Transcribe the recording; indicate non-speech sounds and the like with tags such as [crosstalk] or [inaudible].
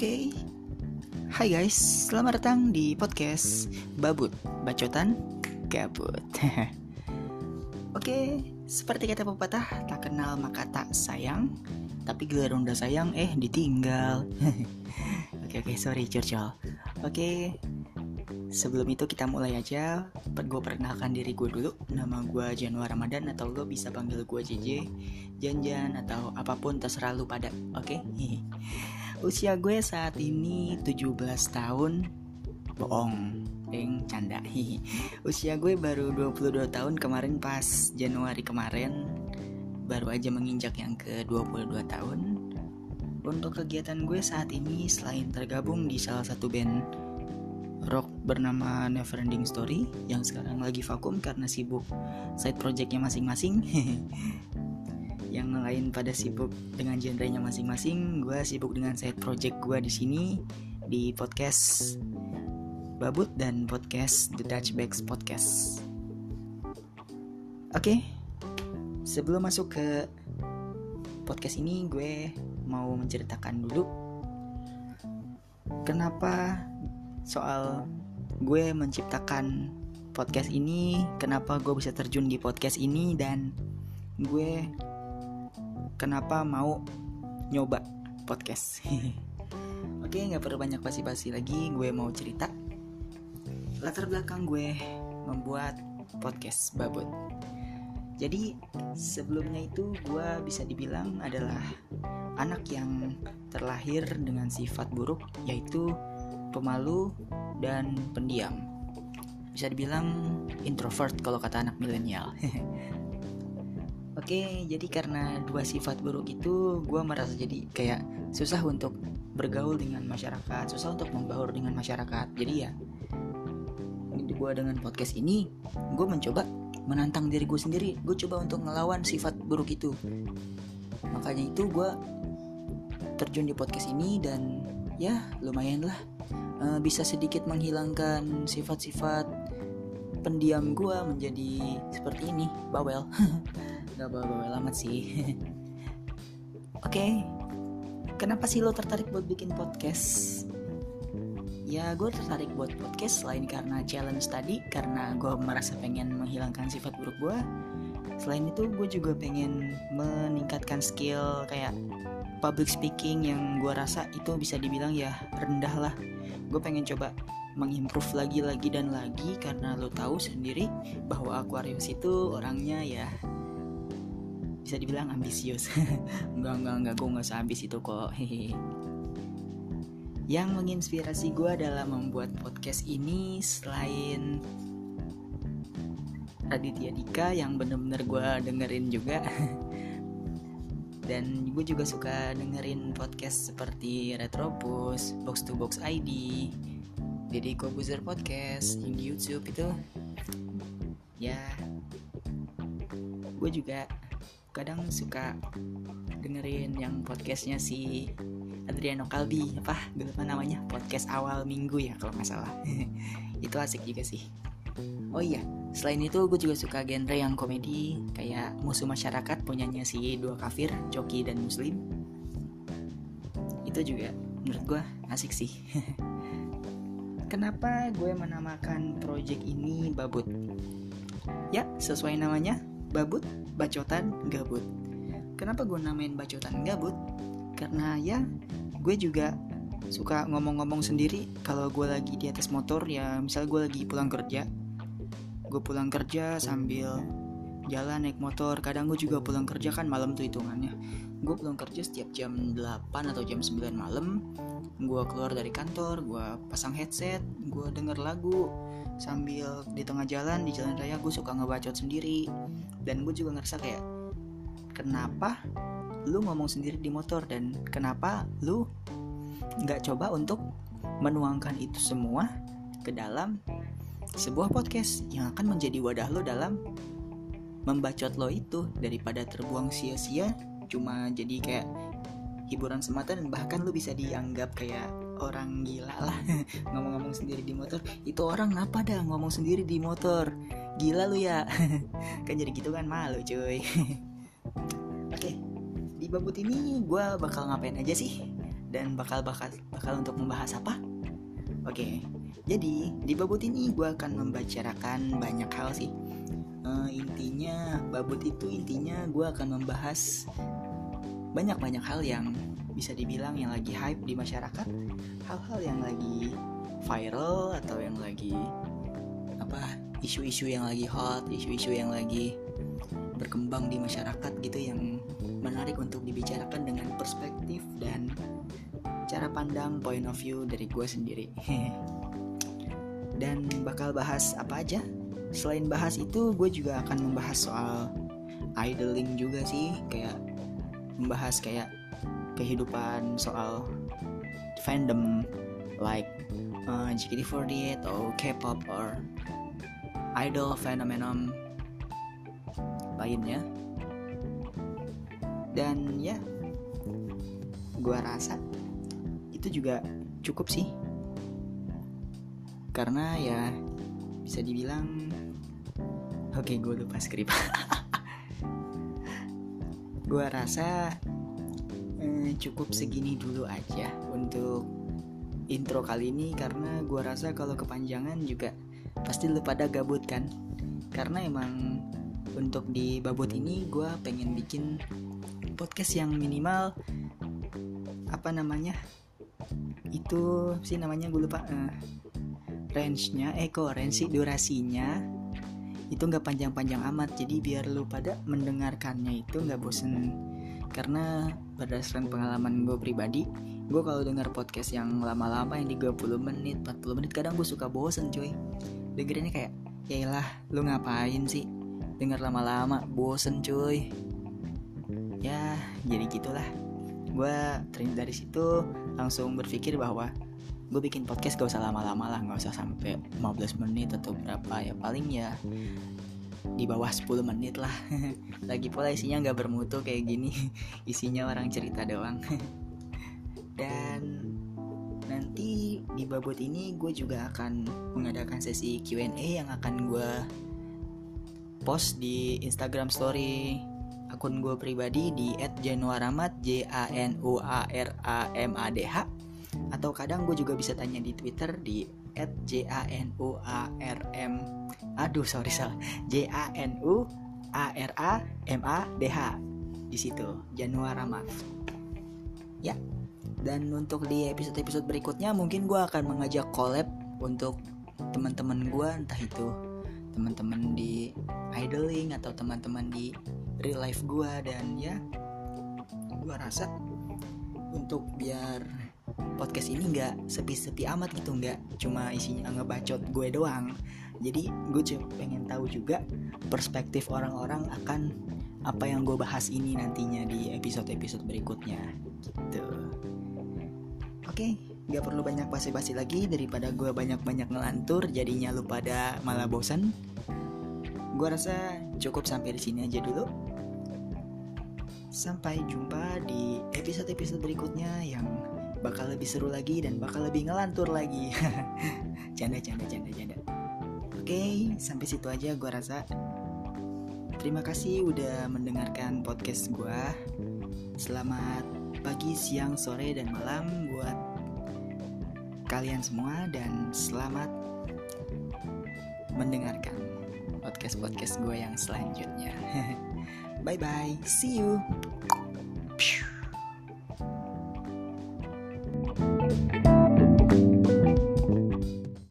Oke, hai guys, selamat datang di podcast Babut Bacotan Gabut. [laughs] Oke, seperti kata pepatah, tak kenal maka tak sayang, tapi giliran udah sayang, eh ditinggal. [laughs] oke oke, sorry curcol. Oke, sebelum itu kita mulai aja. Gue perkenalkan diri gue dulu. Nama gue Januar Ramadan atau lo bisa panggil gue JJ, Janjan atau apa pun terserah lu pada. Oke. [laughs] Usia gue saat ini 17 tahun. Bohong. Deng, canda. [laughs] Usia gue baru 22 tahun kemarin pas Januari kemarin. Baru aja menginjak yang ke 22 tahun. Untuk kegiatan gue saat ini selain tergabung di salah satu band rock bernama Neverending Story yang sekarang lagi vakum karena sibuk side projectnya masing-masing [laughs] yang lain pada sibuk dengan genrenya masing-masing. Gue sibuk dengan side project gue di sini di podcast Babut dan podcast The Dutch Bags Podcast. Oke okay, sebelum masuk ke podcast ini gue mau menceritakan dulu kenapa soal gue menciptakan podcast ini, kenapa gue bisa terjun di podcast ini dan gue kenapa mau nyoba podcast. [laughs] Oke, nggak perlu banyak basi-basi lagi, gue mau cerita latar belakang gue membuat podcast babut. Jadi sebelumnya itu gue bisa dibilang adalah anak yang terlahir dengan sifat buruk yaitu pemalu, dan pendiam. Bisa dibilang introvert kalau kata anak milenial. [laughs] Oke, jadi karena dua sifat buruk itu, gue merasa jadi kayak susah untuk bergaul dengan masyarakat, susah untuk membaur dengan masyarakat. Jadi ya, gue dengan podcast ini, gue mencoba menantang diri gue sendiri. Gue coba untuk ngelawan sifat buruk itu. Makanya itu gue terjun di podcast ini dan ya lumayan lah uh, bisa sedikit menghilangkan sifat-sifat pendiam gue menjadi seperti ini bawel [laughs] nggak bawel amat sih. [laughs] Oke. Okay. kenapa sih lo tertarik buat bikin podcast? Ya gue tertarik buat podcast selain karena challenge tadi karena gue merasa pengen menghilangkan sifat buruk gue. Selain itu gue juga pengen meningkatkan skill kayak public speaking yang gue rasa itu bisa dibilang ya rendah lah. Gue pengen coba mengimprove lagi lagi dan lagi karena lo tahu sendiri bahwa Aquarius itu orangnya ya bisa dibilang ambisius. [laughs] Enggak enggak enggak. Gue nggak sehabis itu kok. Yang menginspirasi gue adalah membuat podcast ini selain Raditya Dika yang bener-bener gue dengerin juga [laughs] dan gue juga suka dengerin podcast seperti Retropus, Box to Box ID, Deddy Kobuzer Podcast di YouTube itu. Ya. Gue juga kadang suka dengerin yang podcastnya si Adriano Kalbi apa lupa namanya podcast awal minggu ya kalau nggak salah [laughs] itu asik juga sih oh iya Selain itu gue juga suka genre yang komedi kayak musuh masyarakat punyanya si dua kafir, Coki dan Muslim. Itu juga menurut gue asik sih. [laughs] Kenapa gue menamakan project ini Babut? Ya, sesuai namanya, Babut, Bacotan, Gabut. Kenapa gue namain Bacotan Gabut? Karena ya, gue juga suka ngomong-ngomong sendiri kalau gue lagi di atas motor ya misal gue lagi pulang kerja gue pulang kerja sambil jalan naik motor. Kadang gue juga pulang kerja kan malam tuh hitungannya. Gue pulang kerja setiap jam 8 atau jam 9 malam. Gue keluar dari kantor gue pasang headset gue denger lagu. Sambil di tengah jalan di jalan raya gue suka ngebacot sendiri. Dan gue juga ngerasa kayak kenapa lu ngomong sendiri di motor? Dan kenapa lu nggak coba untuk menuangkan itu semua ke dalam sebuah podcast yang akan menjadi wadah lo dalam membacot lo itu daripada terbuang sia-sia cuma jadi kayak hiburan semata dan bahkan lo bisa dianggap kayak orang gila lah. [laughs] Ngomong-ngomong sendiri di motor itu orang apa dah ngomong sendiri di motor? Gila lu ya. [laughs] Kan jadi gitu kan malu cuy. [laughs] Oke di babut ini gue bakal ngapain aja sih? Dan bakal bakal bakal untuk membahas apa? Oke, jadi di babut ini gue akan membicarakan banyak hal sih. Uh, intinya babut itu intinya gue akan membahas banyak-banyak hal yang bisa dibilang yang lagi hype di masyarakat, hal-hal yang lagi viral atau yang lagi apa isu-isu yang lagi hot, isu-isu yang lagi berkembang di masyarakat gitu yang menarik untuk dibicarakan dengan perspektif dan cara pandang point of view dari gue sendiri. [laughs] dan bakal bahas apa aja? Selain bahas itu, gue juga akan membahas soal idling juga sih, kayak membahas kayak kehidupan soal fandom like uh, JKT48 atau K-pop or idol phenomenon lainnya. Dan ya gue rasa itu juga cukup sih. Karena ya bisa dibilang oke gue lupa skrip. [laughs] Gue rasa eh, cukup segini dulu aja untuk intro kali ini karena gue rasa kalau kepanjangan juga pasti lu pada gabut kan? Karena emang untuk di babot ini gue pengen bikin podcast yang minimal apa namanya itu sih namanya gue lupa uh, range-nya eh kok range sih durasinya itu nggak panjang-panjang amat. Jadi biar lu pada mendengarkannya itu nggak bosen. Karena berdasarkan pengalaman gue pribadi gue kalau dengar podcast yang lama-lama yang 30 menit 40 menit kadang gue suka bosen cuy. Dengerinnya kayak ya lu ngapain sih? Dengar lama-lama bosen cuy. Ya jadi gitulah. Gue dari situ langsung berpikir bahwa gue bikin podcast gak usah lama-lama lah gak usah sampai 15 menit atau berapa ya paling ya di bawah 10 menit lah. [laughs] Lagi pula isinya nggak bermutu kayak gini [laughs] isinya orang cerita doang. [laughs] Dan nanti di babot ini gue juga akan mengadakan sesi Q&A yang akan gue post di Instagram story akun gue pribadi di @januaramat j a n u a r a m a d h atau kadang gue juga bisa tanya di Twitter di j a n u aduh sorry salah. J a n u a r a m a d h. Di situ Januaramat ya. Dan untuk di episode-episode berikutnya mungkin gue akan mengajak collab untuk teman-teman gue entah itu teman-teman di idling atau teman-teman di real life gue dan ya gue rasa untuk biar podcast ini nggak sepi-sepi amat gitu nggak cuma isinya ngebacot gue doang jadi gue cuma pengen tahu juga perspektif orang-orang akan apa yang gue bahas ini nantinya di episode-episode berikutnya gitu oke okay Gak perlu banyak basi-basi lagi daripada gue banyak-banyak ngelantur jadinya lu pada malah bosan. Gue rasa cukup sampai di sini aja dulu. Sampai jumpa di episode-episode berikutnya yang bakal lebih seru lagi dan bakal lebih ngelantur lagi. [laughs] canda, canda, canda, canda. Oke, sampai situ aja gue rasa. Terima kasih udah mendengarkan podcast gue. Selamat pagi, siang, sore, dan malam buat kalian semua dan selamat mendengarkan podcast-podcast gue yang selanjutnya. [laughs] bye bye, see you.